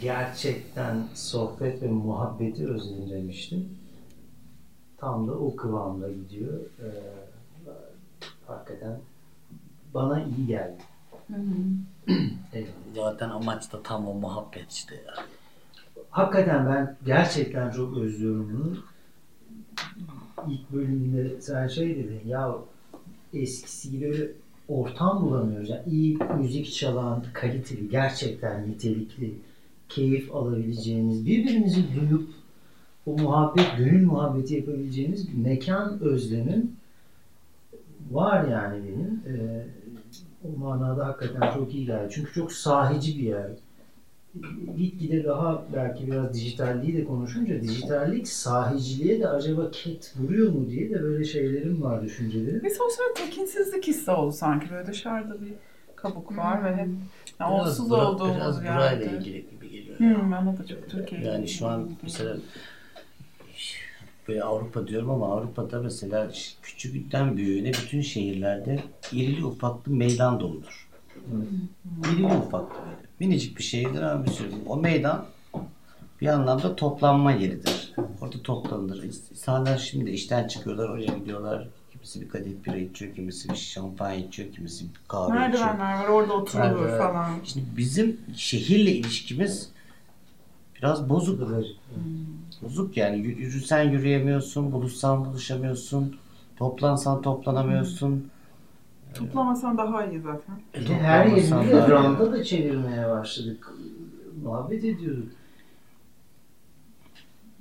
gerçekten sohbet ve muhabbeti özledim demiştim. Tam da o kıvamda gidiyor. Ee, hakikaten bana iyi geldi. Evet. Zaten amaç da tam o muhabbet işte ya. Hakikaten ben gerçekten çok özlüyorum bunu. İlk bölümünde sen şey dedin ya eskisi gibi ortam bulamıyoruz. Yani iyi müzik çalan, kaliteli, gerçekten nitelikli, keyif alabileceğiniz, birbirimizi duyup o muhabbet, gönül muhabbeti yapabileceğimiz bir mekan özlemim var yani benim. Ee, o manada hakikaten çok iyi geldi. Çünkü çok sahici bir yer. Gitgide daha belki biraz dijitalliği de konuşunca dijitallik sahiciliğe de acaba ket vuruyor mu diye de böyle şeylerim var düşüncelerim. Bir sosyal tekinsizlik hissi oldu sanki. Böyle dışarıda bir kabuk var ve hep yani olsuz bura- olduğumuz biraz yerde. burayla ilgili geliyor. Hmm, bana da çok Türkiye. Yani şu an mesela böyle Avrupa diyorum ama Avrupa'da mesela küçükten büyüğüne bütün şehirlerde irili ufaklı meydan doludur. İrili ufaklı böyle. Minicik bir şehirdir ama bir sürü. O meydan bir anlamda toplanma yeridir. Orada toplanılır. İnsanlar şimdi işten çıkıyorlar, oraya gidiyorlar. Kimisi bir kadeh bira içiyor, kimisi bir şampanya içiyor, kimisi bir kahve içiyor. Merdivenler var orada oturulur Merdiven. falan. Şimdi bizim şehirle ilişkimiz biraz bozuk. Bozuk yani Yü- yürüsen yürüyemiyorsun, buluşsan buluşamıyorsun, toplansan toplanamıyorsun. Toplamasan daha iyi zaten. De her yerinde daha iyi. randa da çevirmeye başladık. Muhabbet ediyorduk.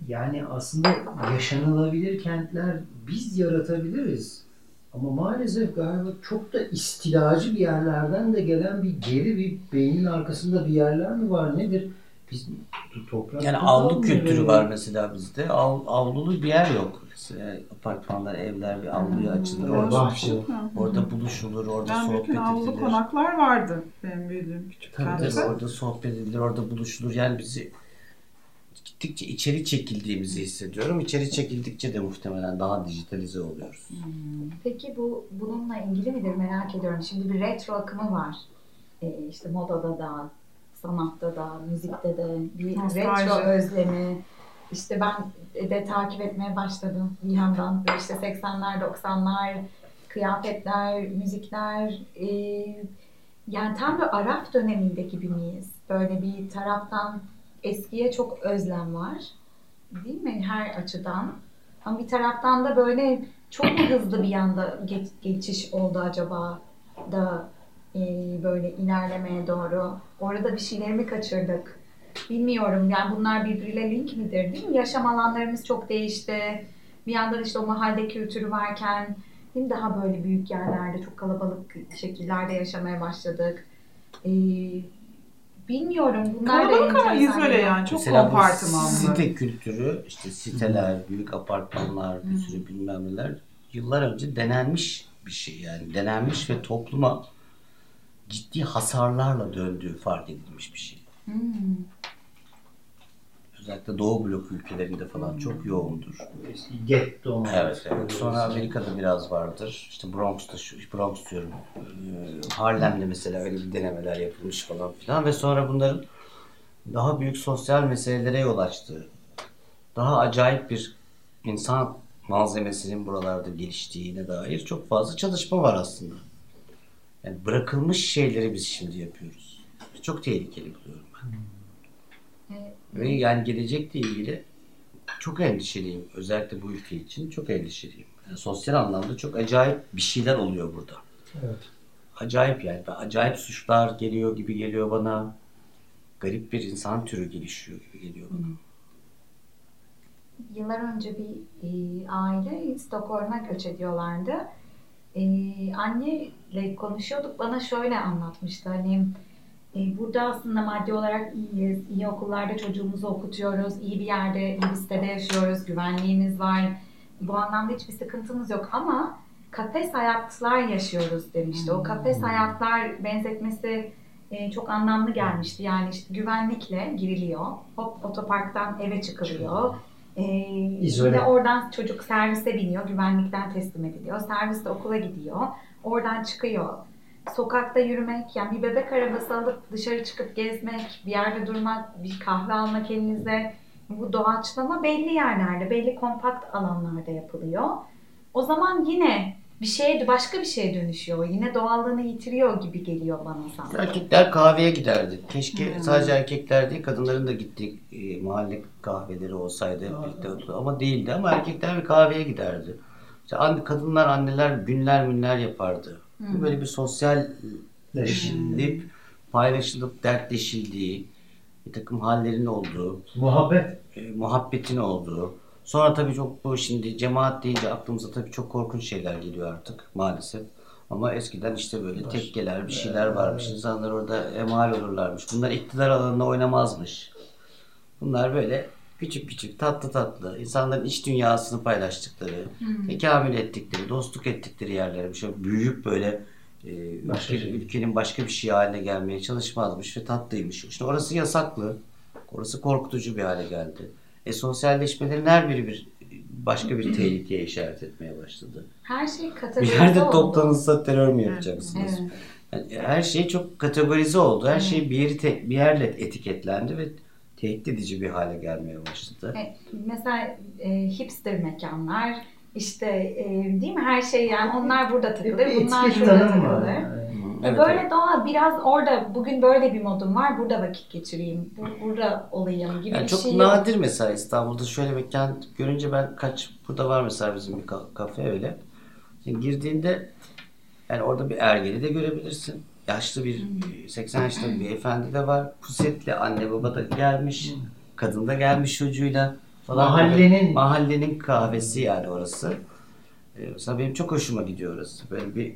Yani aslında yaşanılabilir kentler biz yaratabiliriz. Ama maalesef galiba çok da istilacı bir yerlerden de gelen bir geri bir beynin arkasında bir yerler mi var nedir? Biz toprak Yani avlu kültürü var mesela bizde. Av, avlulu bir yer yok. Mesela apartmanlar, evler bir avluya açılır. Evet, Orada, bahçe. Orada buluşulur, orada Ben sohbet bütün avlu edilir. konaklar vardı benim büyüdüğüm küçük Tabii tabii orada sohbet edilir, orada buluşulur. Yani bizi gittikçe içeri çekildiğimizi hissediyorum. İçeri çekildikçe de muhtemelen daha dijitalize oluyoruz. Peki bu bununla ilgili midir merak ediyorum. Şimdi bir retro akımı var. Ee, işte modada da, sanatta da, müzikte de bir Nostalji. retro özlemi. İşte ben de takip etmeye başladım bir yandan. İşte 80'ler, 90'lar, kıyafetler, müzikler. ee, yani tam bir Arap döneminde gibi miyiz? Böyle bir taraftan eskiye çok özlem var. Değil mi? Her açıdan. Ama bir taraftan da böyle çok mu hızlı bir yanda geç- geçiş oldu acaba da e, böyle ilerlemeye doğru. Orada bir şeyleri mi kaçırdık? Bilmiyorum. Yani bunlar birbiriyle link midir değil mi? Yaşam alanlarımız çok değişti. Bir yandan işte o mahalle kültürü varken değil mi? daha böyle büyük yerlerde çok kalabalık şekillerde yaşamaya başladık. E, bilmiyorum. Bunlar da Kalabalık ama geliyor. yani çok Mesela kompartımanlı. site kültürü, işte siteler, büyük apartmanlar, bir sürü bilmem neler yıllar önce denenmiş bir şey yani. Denenmiş ve topluma ciddi hasarlarla döndüğü fark edilmiş bir şey. Hmm. Özellikle Doğu blok ülkelerinde falan çok yoğundur. Getto? Evet, evet. Sonra Amerika'da biraz vardır. İşte Bronx'ta, şu, Bronx diyorum. Ee, Harlem'de mesela öyle bir denemeler yapılmış falan filan. Ve sonra bunların daha büyük sosyal meselelere yol açtığı, daha acayip bir insan malzemesinin buralarda geliştiğine dair çok fazla çalışma var aslında. Yani bırakılmış şeyleri biz şimdi yapıyoruz. Çok tehlikeli buluyorum ben. Evet. Ve yani gelecekle ilgili çok endişeliyim. Özellikle bu ülke için çok endişeliyim. Yani sosyal anlamda çok acayip bir şeyler oluyor burada. Evet. Acayip yani. Acayip suçlar geliyor gibi geliyor bana. Garip bir insan türü gelişiyor gibi geliyor bana. Yıllar önce bir e, aile Stockholm'a göç ediyorlardı. E, anneyle konuşuyorduk. Bana şöyle anlatmıştı. Hani burada aslında maddi olarak iyiyiz. iyi okullarda çocuğumuzu okutuyoruz. iyi bir yerde, iyi bir sitede yaşıyoruz. Güvenliğimiz var. Bu anlamda hiçbir sıkıntımız yok. Ama kafes hayatlar yaşıyoruz demişti. O kafes hayatlar benzetmesi e, çok anlamlı gelmişti. Yani işte güvenlikle giriliyor. Hop otoparktan eve çıkılıyor. Ee, İzole. yine oradan çocuk servise biniyor, güvenlikten teslim ediliyor. Servis de okula gidiyor. Oradan çıkıyor. Sokakta yürümek, yani bir bebek arabası alıp dışarı çıkıp gezmek, bir yerde durmak, bir kahve almak elinize. Bu doğaçlama belli yerlerde, belli kompakt alanlarda yapılıyor. O zaman yine bir şeye, başka bir şeye dönüşüyor. Yine doğallığını yitiriyor gibi geliyor bana sanki. Erkekler kahveye giderdi. Keşke Hmm. sadece erkekler değil kadınların da gittiği e, mahalle kahveleri olsaydı hep birlikte oturdu. Ama değildi ama erkekler bir kahveye giderdi. İşte kadınlar anneler günler günler yapardı. Hmm. Böyle bir sosyalleşilip paylaşılıp dertleşildiği bir takım hallerin olduğu Muhabbet. e, muhabbetin olduğu. Sonra tabii çok bu şimdi cemaat deyince aklımıza tabii çok korkunç şeyler geliyor artık maalesef. Ama eskiden işte böyle Baş- tekkeler bir şeyler varmış. İnsanlar orada emal olurlarmış. Bunlar iktidar alanında oynamazmış. Bunlar böyle küçük küçük tatlı tatlı insanların iç dünyasını paylaştıkları, tekamül ettikleri, dostluk ettikleri yerlermiş. Şöyle büyüyüp böyle e, Başka ülke- şey. ülkenin başka bir şey haline gelmeye çalışmazmış ve tatlıymış. İşte orası yasaklı. Orası korkutucu bir hale geldi. E sosyalleşmelerin her biri bir başka bir tehlikeye işaret etmeye başladı. Her şey Bir kategorize yerde oldu. toplanılsa terör mü yapacaksınız? Evet. Yani her şey çok kategorize oldu. Her şey bir yeri te- bir yerle etiketlendi ve tehdit edici bir hale gelmeye başladı. Mesela e, hipster mekanlar, işte e, değil mi her şey yani onlar burada takılır, Bir bunlar şurada takılır. Yani. Evet, böyle evet. doğal biraz orada bugün böyle bir modum var burada vakit geçireyim bu, burada olayım gibi Yani bir çok şey yok. nadir mesela İstanbul'da şöyle mekan görünce ben kaç burada var mesela bizim bir ka- kafe öyle. Şimdi girdiğinde yani orada bir ergeni de görebilirsin. Yaşlı bir 80 yaşında bir beyefendi de var. Pusetli anne baba da gelmiş. Kadın da gelmiş çocuğuyla falan. Mahallenin- mahallenin kahvesi yani orası. Ee, mesela benim çok hoşuma gidiyor orası. Böyle bir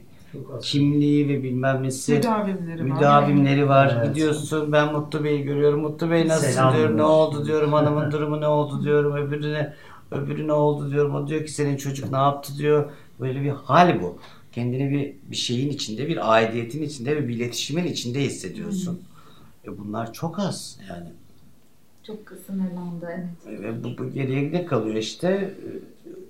kimliği ve bilmem nesi. Müdavimleri var. Müdavimleri var. Evet. Gidiyorsun ben Mutlu Bey'i görüyorum. Mutlu Bey nasıl Selam diyorum. Ne oldu diyorum. Hanımın durumu ne oldu diyorum. Öbürüne öbürü ne oldu diyorum. O diyor ki senin çocuk ne yaptı diyor. Böyle bir hal bu. Kendini bir bir şeyin içinde, bir aidiyetin içinde ve bir iletişimin içinde hissediyorsun. E bunlar çok az yani. Çok sınırlandı evet. Ve bu, bu geriye ne kalıyor işte? E,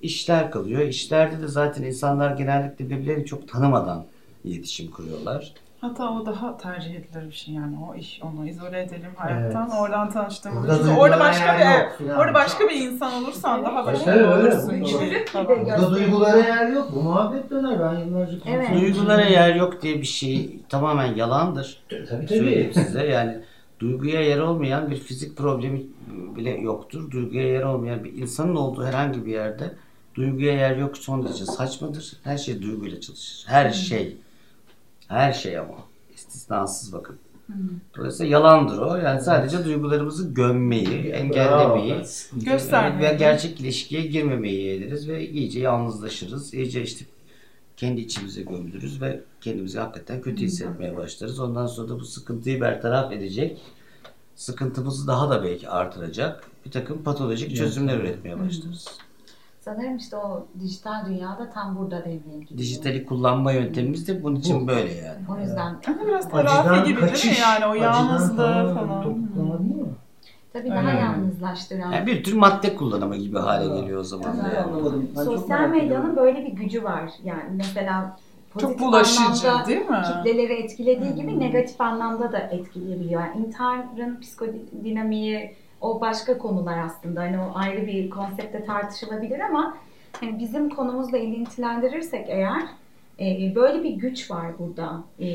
işler kalıyor. İşlerde de zaten insanlar genellikle birbirlerini çok tanımadan iletişim kuruyorlar. Hatta o daha tercih edilir bir şey yani o iş onu izole edelim hayattan Evet. oradan tanıştığımızda. Burada Çünkü orada başka bir yok filan. orada başka bir insan olursan daha başka öyle, olursun. Burada duygulara yer yok. Bu muhabbet döner. Ben yıllarca Evet. Duygulara yer yok diye bir şey tamamen yalandır. Tabii Söyleyeyim tabii. size yani duyguya yer olmayan bir fizik problemi bile yoktur. Duyguya yer olmayan bir insanın olduğu herhangi bir yerde duyguya yer yok son derece saçmadır. Her şey duyguyla çalışır. Her şey. Her şey ama. istisnasız bakın. Dolayısıyla yalandır o. Yani sadece duygularımızı gömmeyi, engellemeyi. Göstermeyi. ve gerçek ilişkiye girmemeyi yeğleriz ve iyice yalnızlaşırız. İyice işte kendi içimize gömülürüz ve kendimizi hakikaten kötü hissetmeye başlarız. Ondan sonra da bu sıkıntıyı bertaraf edecek, sıkıntımızı daha da belki artıracak bir takım patolojik çözümler üretmeye başlarız. Sanırım işte o dijital dünyada tam burada devreye giriyor. Dijitali kullanma yöntemimiz de bunun için Bu. böyle yani. O yüzden Ama biraz terapi gibi değil mi kaçış. yani o yalnızlığı falan. değil mi? tabii daha Öyle. yalnızlaştıran. Yani bir tür madde kullanımı gibi hale geliyor o zaman yani. anlamadım. Ben çok Sosyal medyanın böyle bir gücü var. Yani mesela Çok pozitif bulaşıcı anlamda değil mi? kitleleri etkilediği gibi negatif anlamda da etkileyebiliyor. Yani intiharın psikodinamiği o başka konular aslında. Hani o ayrı bir konsepte tartışılabilir ama hani bizim konumuzla ilintilendirirsek eğer e, böyle bir güç var burada. E,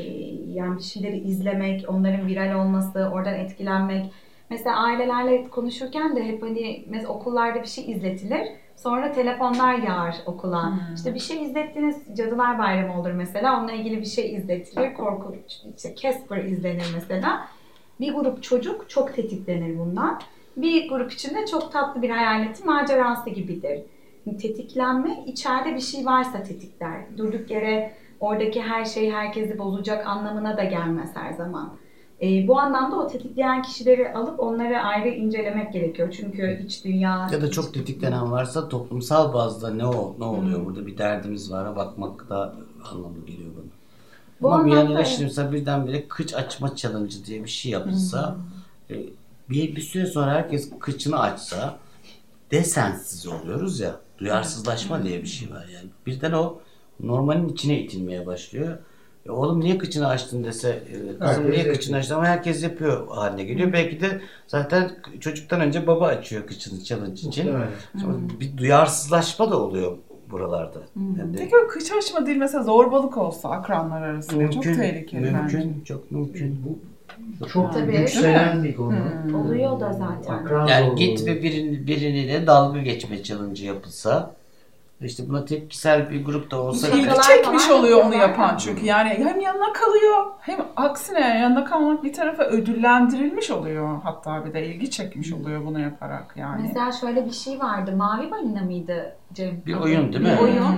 yani bir şeyleri izlemek, onların viral olması, oradan etkilenmek. Mesela ailelerle konuşurken de hep hani mesela okullarda bir şey izletilir. Sonra telefonlar yağar okula. Hmm. İşte bir şey izlettiniz, Cadılar Bayramı olur mesela. Onunla ilgili bir şey izletilir. Korkunç, işte Casper izlenir mesela. Bir grup çocuk çok tetiklenir bundan. Bir grup içinde çok tatlı bir hayaletin macerası gibidir. Tetiklenme içeride bir şey varsa tetikler. Durduk yere oradaki her şey herkesi bozacak anlamına da gelmez her zaman. E, bu anlamda o tetikleyen kişileri alıp onları ayrı incelemek gerekiyor. Çünkü iç dünya... Ya da çok tetiklenen varsa toplumsal bazda ne o ne oluyor burada bir derdimiz var bakmak da anlamlı geliyor bana. Bu Ama bir yanıyla şimdi mesela birdenbire kıç açma challenge diye bir şey yapılsa e, bir, bir süre sonra herkes kıçını açsa desensiz oluyoruz ya duyarsızlaşma diye bir şey var yani. Birden o normalin içine itilmeye başlıyor E oğlum niye kıçını açtın dese, e, kızım Herkes niye kıçını açtın ama herkes yapıyor haline geliyor. Belki de zaten çocuktan önce baba açıyor kıçını challenge için. Sonra bir duyarsızlaşma da oluyor buralarda. Yani Peki o kıç açma değil mesela zorbalık olsa akranlar arasında çok tehlikeli mümkün, bence. çok mümkün. Bu çok Tabii. yükselen bir konu. Hmm. Oluyor da zaten. Akran Yani zorluğu. git ve birini, biriyle dalga geçme challenge yapılsa işte buna tepkisel bir grup da olsa İlgi çekmiş oluyor onu yapan çünkü. Yani hem yanına kalıyor hem aksine yanına kalmak bir tarafa ödüllendirilmiş oluyor. Hatta bir de ilgi çekmiş oluyor bunu yaparak yani. Mesela şöyle bir şey vardı. Mavi balina mıydı Cem? Bir oyun değil mi? Bir oyun.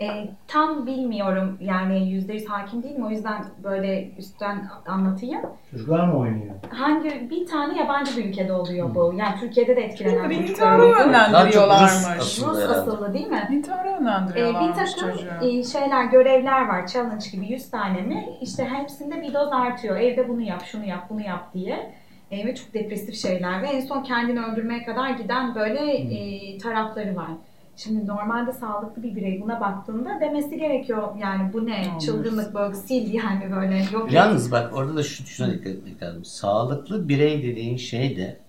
Hmm. E, tam bilmiyorum yani yüzde yüz hakim değilim o yüzden böyle üstten anlatayım. Çocuklar mı oynuyor? Hangi bir tane yabancı bir ülkede oluyor bu. Yani Türkiye'de de etkilenen Bir çocuklar oluyor. yönlendiriyorlarmış. Rus asıllı değil mi? İntihara Ee, bir yönlendiriyorlarmış takım çocuğu. e, şeyler, görevler var. Challenge gibi 100 tane mi? İşte hepsinde bir doz artıyor. Evde bunu yap, şunu yap, bunu yap diye. E, ve çok depresif şeyler. Ve en son kendini öldürmeye kadar giden böyle e, tarafları var. Şimdi normalde sağlıklı bir birey buna baktığında demesi gerekiyor. Yani bu ne? Olmaz. Çılgınlık böyle sil yani böyle yok. Yalnız bak orada da şu şuna dikkat etmek lazım. Sağlıklı birey dediğin şey de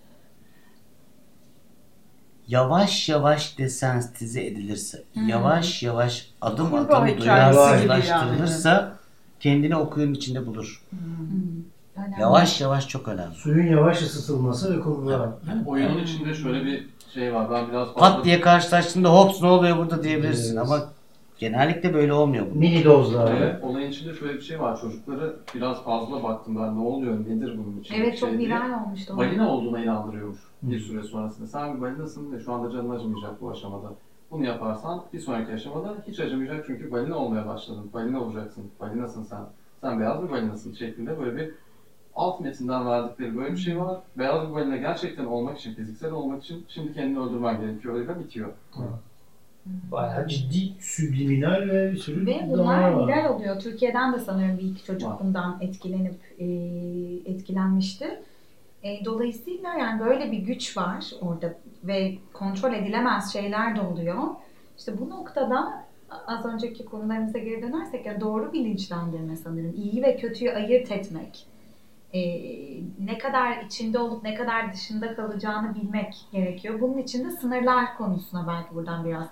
yavaş yavaş desensitize edilirse, yavaş yavaş adım Kurbağa adım duyarsızlaştırılırsa kendini okuyun içinde bulur. Hmm, önemli. Yavaş yavaş çok önemli. Suyun yavaş ısıtılması ve kurbağa. Oyunun içinde şöyle bir şey var. Ben biraz fazla... Pat diye karşılaştığında hops ne oluyor burada diyebilirsin Evet. ama genellikle böyle olmuyor bu. Mini dozlar. Evet, olayın içinde şöyle bir şey var. Çocukları biraz fazla baktım ben. Ne oluyor, nedir bunun için? Evet çok şey viral olmuştu. Balina olduğuna inandırıyormuş bir süre sonrasında. Sen bir balinasın ve şu anda canın acımayacak bu aşamada. Bunu yaparsan bir sonraki aşamada hiç acımayacak çünkü balina olmaya başladın. Balina olacaksın. Balinasın sen. Sen beyaz bir balinasın şeklinde böyle bir alt metinden verdikleri böyle bir şey var. Beyaz bir balina gerçekten olmak için, fiziksel olmak için şimdi kendini öldürmen gerekiyor. Öyle bitiyor. Bayağı ciddi subliminal ve bir sürü Ve bunlar var. viral oluyor. Türkiye'den de sanıyorum bir iki çocuk Var. bundan etkilenip e, etkilenmişti. E, dolayısıyla yani böyle bir güç var orada ve kontrol edilemez şeyler de oluyor. İşte bu noktada az önceki konularımıza geri dönersek ya doğru bilinçlendirme sanırım. İyi ve kötüyü ayırt etmek. E, ne kadar içinde olup ne kadar dışında kalacağını bilmek gerekiyor. Bunun için de sınırlar konusuna belki buradan biraz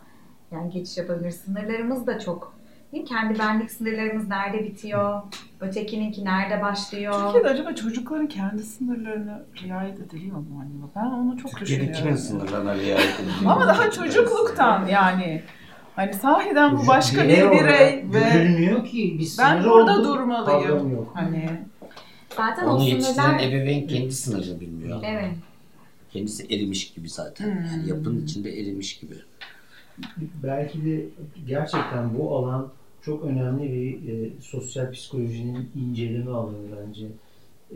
yani geçiş yapabilir. Sınırlarımız da çok değil mi? Kendi benlik sınırlarımız nerede bitiyor? Ötekininki nerede başlıyor? Türkiye'de acaba çocukların kendi sınırlarını riayet ediliyor mu acaba? Ben onu çok Türkiye'de düşünüyorum. kimin sınırlarına riayet ediliyor? Ama daha çocukluktan yani. Hani sahiden bu başka bir birey ve Görülmüyor ki bir ben sınır burada oldu, durmalıyım. Hani Zaten Onu yetiştiren ebeveyn kendi sınırını bilmiyor. Evet. Kendisi erimiş gibi zaten. Hmm. Yani yapının içinde erimiş gibi. Belki de gerçekten bu alan çok önemli bir e, sosyal psikolojinin inceleme alanı bence.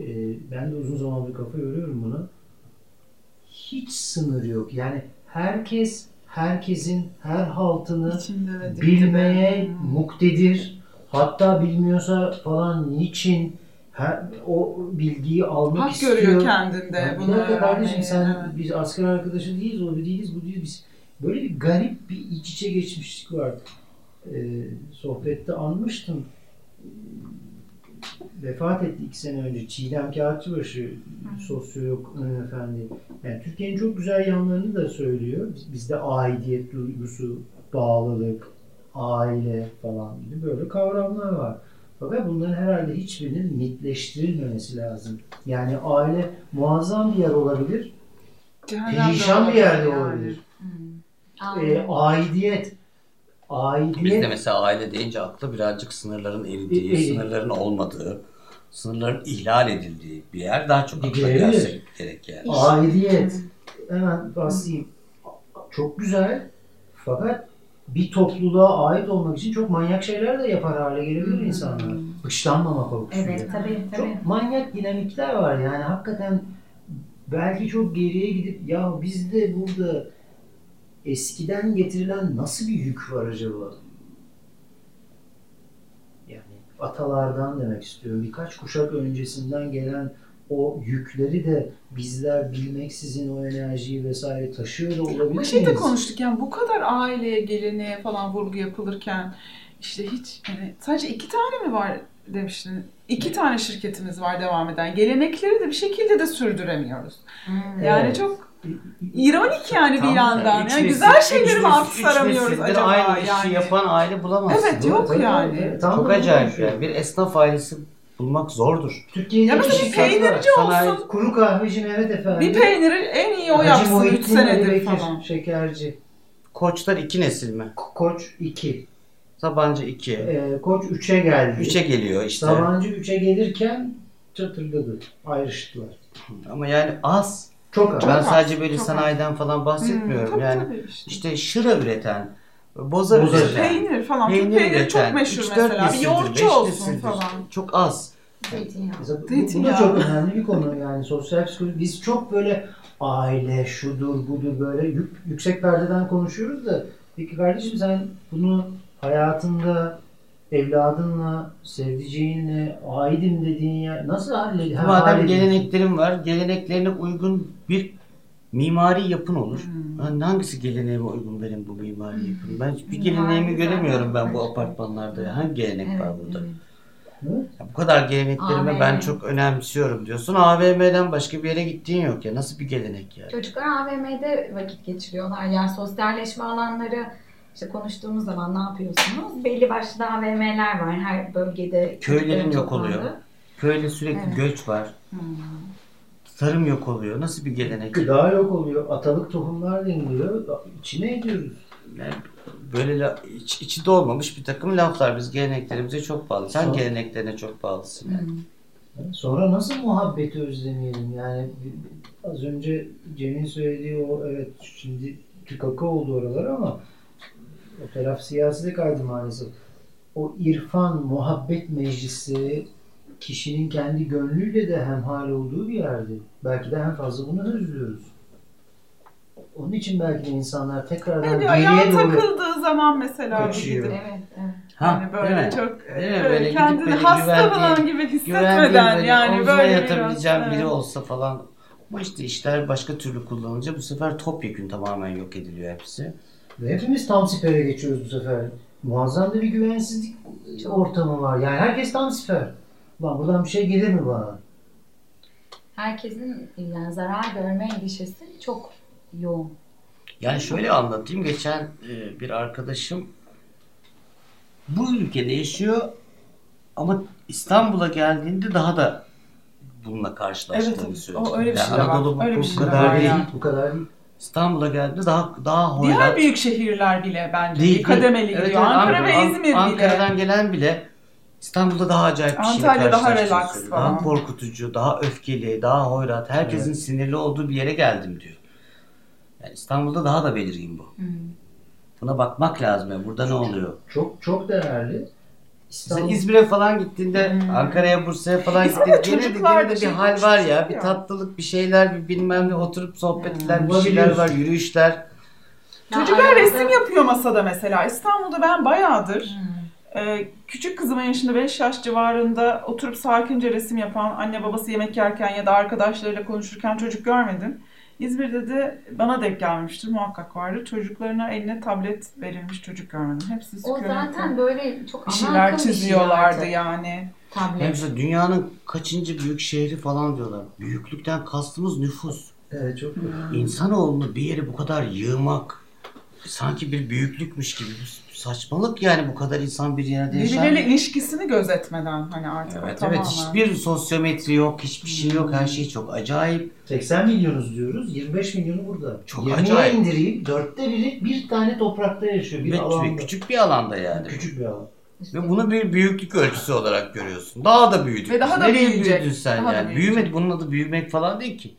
E, ben de uzun zamandır kafa yoruyorum buna. Hiç sınır yok. Yani herkes herkesin her haltını içinde bilmeye de- Hmm. muktedir. Hatta bilmiyorsa falan niçin her, o bilgiyi almak Hak istiyor. görüyor kendinde Ya bunu bir kardeşim sen evet. biz asker arkadaşı değiliz, o değiliz, bu değiliz. Biz böyle bir garip bir iç içe geçmişlik var. Ee, sohbette anmıştım. Ee, Vefat etti iki sene önce Çiğdem Kağıtçıbaşı sosyolog hanımefendi. Yani Türkiye'nin çok güzel yanlarını da söylüyor. Biz- Bizde aidiyet duygusu, bağlılık, aile falan gibi böyle kavramlar var. Fakat bunların herhalde hiçbirinin mitleştirilmemesi lazım. Yani aile muazzam bir yer olabilir, de perişan bir yerde yani. olabilir. Hmm. Ee, Aynen. aidiyet, aidiyet Bizde mesela aile deyince akla birazcık sınırların eridiği, E- e- sınırların olmadığı, sınırların ihlal edildiği bir yer daha çok akla gelse gerek yani. Aidiyet. Hemen bahsedeyim. Çok güzel. Fakat bir topluluğa ait olmak için çok manyak şeyler de yapar hale gelebilir Hmm. insanlar. Dışlanmama korkusuyla. Evet tabii tabii. Çok manyak dinamikler var yani hakikaten belki çok geriye gidip ya bizde burada eskiden getirilen nasıl bir yük var acaba? Yani atalardan demek istiyorum. Birkaç kuşak öncesinden gelen o yükleri de bizler bilmeksizin o enerjiyi vesaire taşıyor da olabilir Bu şeyde miyiz? konuştuk yani bu kadar aileye, geleneğe falan vurgu yapılırken işte hiç hani sadece iki tane mi var demiştin. İki tane şirketimiz var devam eden. Gelenekleri de bir şekilde de sürdüremiyoruz. Hmm. Yani Evet. çok ironik yani Tam bir da yandan. Yani nesil- güzel şeyleri mi üç nesildir acaba? aynı işi yani. yapan aile bulamazsın. Evet, yok yani. tabii, tam Çok acayip yani. Bir esnaf ailesi bulmak zordur. Türkiye'de Ya bir var. peynirci Sanayi- olsun. Kuru kahveci Mehmet Efendi. Bir peyniri en iyi o Hacı yapsın 3 Muhittin Ali senedir Bekir, falan. Şekerci. Koçlar iki nesil mi? Ko- Koç 2. Sabancı iki. Ee, Koç 3'e geldi. Üçe geliyor işte. Sabancı 3'e gelirken çatırdadı. Ayrıştılar. Ama yani az. Çok az. Çok ben az, sadece böyle çok sanayiden falan bahsetmiyorum. Hmm, tabii, yani tabii işte. işte şıra üreten, boza Boza üreten, Peynir falan. peynir Peynir, peynir çok meşhur mesela. Bir yoğurtçu olsun falan. Çok az. Zeytinyağı. Mesela bu, bu da çok önemli bir konu yani sosyal psikoloji. Biz çok böyle aile şudur budur böyle yük- yüksek perdeden konuşuyoruz da peki kardeşim sen bunu hayatında evladınla, sevdiceğinle, aidim dediğin yer nasıl hallediyorsun? Madem geleneklerin var, geleneklerine uygun bir mimari yapın olur. Hmm. Hangisi geleneğime uygun benim bu mimari yapın? Ben hiçbir Mimari geleneğimi göremiyorum ben bu apartmanlarda. ya. Hangi gelenek Evet, var burada? evet. Ya bu kadar geleneklerimi ben AVM. çok önemsiyorum diyorsun. AVM'den başka bir yere gittiğin yok ya. Nasıl bir gelenek yani? Çocuklar AVM'de vakit geçiriyorlar. Yani sosyalleşme alanları işte konuştuğumuz zaman ne yapıyorsunuz? Belli başlı AVM'ler var her bölgede. Köylerin yok oluyor. Köyde sürekli Evet. göç var. Hmm. Tarım yok oluyor. Nasıl bir gelenek? Gıda yok oluyor. Atalık tohumlar deniliyor. İçine ediyoruz. Yani böyle la, iç, içi dolmamış bir takım laflar. Biz geleneklerimize çok bağlı. Sen Sonra- geleneklerine çok bağlısın. yani. Hmm. Sonra nasıl muhabbeti özlemeyelim? Yani az önce Cem'in söylediği o evet şimdi tükaka oldu oralar ama o taraf siyasi de kaydı maalesef. O irfan, muhabbet meclisi kişinin kendi gönlüyle de hemhal olduğu bir yerde. Belki de en fazla bunu özlüyoruz. Onun için belki de insanlar tekrardan diyor? geriye doğru takıldığı zaman mesela Kaçıyor. gidip Evet, evet. Ha, Yani böyle değil mi? çok Değil mi? böyle kendini böyle hasta falan gibi hissetmeden böyle yani böyle yatabileceğim biraz, biri evet. olsa falan. Ama işte işler başka türlü kullanınca bu sefer topyekün tamamen yok ediliyor hepsi. Ve hepimiz tam sipere geçiyoruz bu sefer. Muazzam da bir güvensizlik ortamı var. Yani herkes tam siper. Lan buradan bir şey gelir mi bana? Herkesin yani zarar görme endişesi çok yoğun. Yani şöyle anlatayım. Geçen e, bir arkadaşım bu ülkede yaşıyor ama İstanbul'a geldiğinde daha da bununla karşılaştığını Evet, söyledi. o öyle bir Yani şey de var. Anadolu bu, Öyle bir bu şey kadar değil. Bu kadar değil. İstanbul'a geldiğinde daha daha Diğer hoyrat. büyük şehirler bile bence Değil, kademeli. Evet, gidiyor. evet, Ankara An- ve İzmir bile. Ankara'dan gelen bile İstanbul'da daha acayip bir şeyle Antalya daha relax falan. Daha korkutucu, daha öfkeli, daha hoyrat. Herkesin sinirli olduğu bir yere geldim diyor. Yani İstanbul'da daha da belirgin bu. Hmm. Buna bakmak lazım. Yani burada ne oluyor? Çok çok değerli. Sen İstanbul İzmir'e falan gittiğinde, Hmm. Ankara'ya, Bursa'ya falan İzmir'de gittiğinde gene de, çocuklar gene de da bir şey hal var ya. Bir ya. tatlılık, bir şeyler, bir bilmem ne oturup sohbetler, Hmm. bir şeyler var, Bulabiliyorsun. yürüyüşler. Ya Çocuklar arada- resim yapıyor masada mesela. İstanbul'da ben bayağıdır Hmm. E, küçük kızımın yaşında 5 yaş civarında oturup sakince resim yapan anne babası yemek yerken ya da arkadaşlarıyla konuşurken çocuk görmedim. İzmir'de de bana denk gelmiştir muhakkak vardır. Çocuklarına eline tablet verilmiş çocuk görmedim. Hepsi O zaten böyle çok bir ana şeyler akım bir şey çiziyorlardı yani. Hem Tablet. işte dünyanın kaçıncı büyük şehri falan diyorlar. Büyüklükten kastımız nüfus. evet, çok İnsanoğlunu bir yere bu kadar yığmak sanki bir büyüklükmüş gibi. Saçmalık yani bu kadar insan bir yerde yaşar. Birbirleriyle ilişkisini gözetmeden hani artık Evet tamamen. evet hiçbir sosyometri yok, hiçbir şey yok. Her şey çok acayip. 80 milyonuz diyoruz. 25 milyonu burada. Çok 20'ye acayip. indireyim. Dörtte biri bir tane toprakta yaşıyor. Bir Ve alanda. küçük bir alanda yani. Küçük bir alan. Ve bunu bir büyüklük ölçüsü olarak görüyorsun. Daha da büyüdük. Ve daha da Nereye büyüyecek. büyüdün sen Daha da yani? büyüyecek. Büyümedi. Bunun adı büyümek falan değil ki.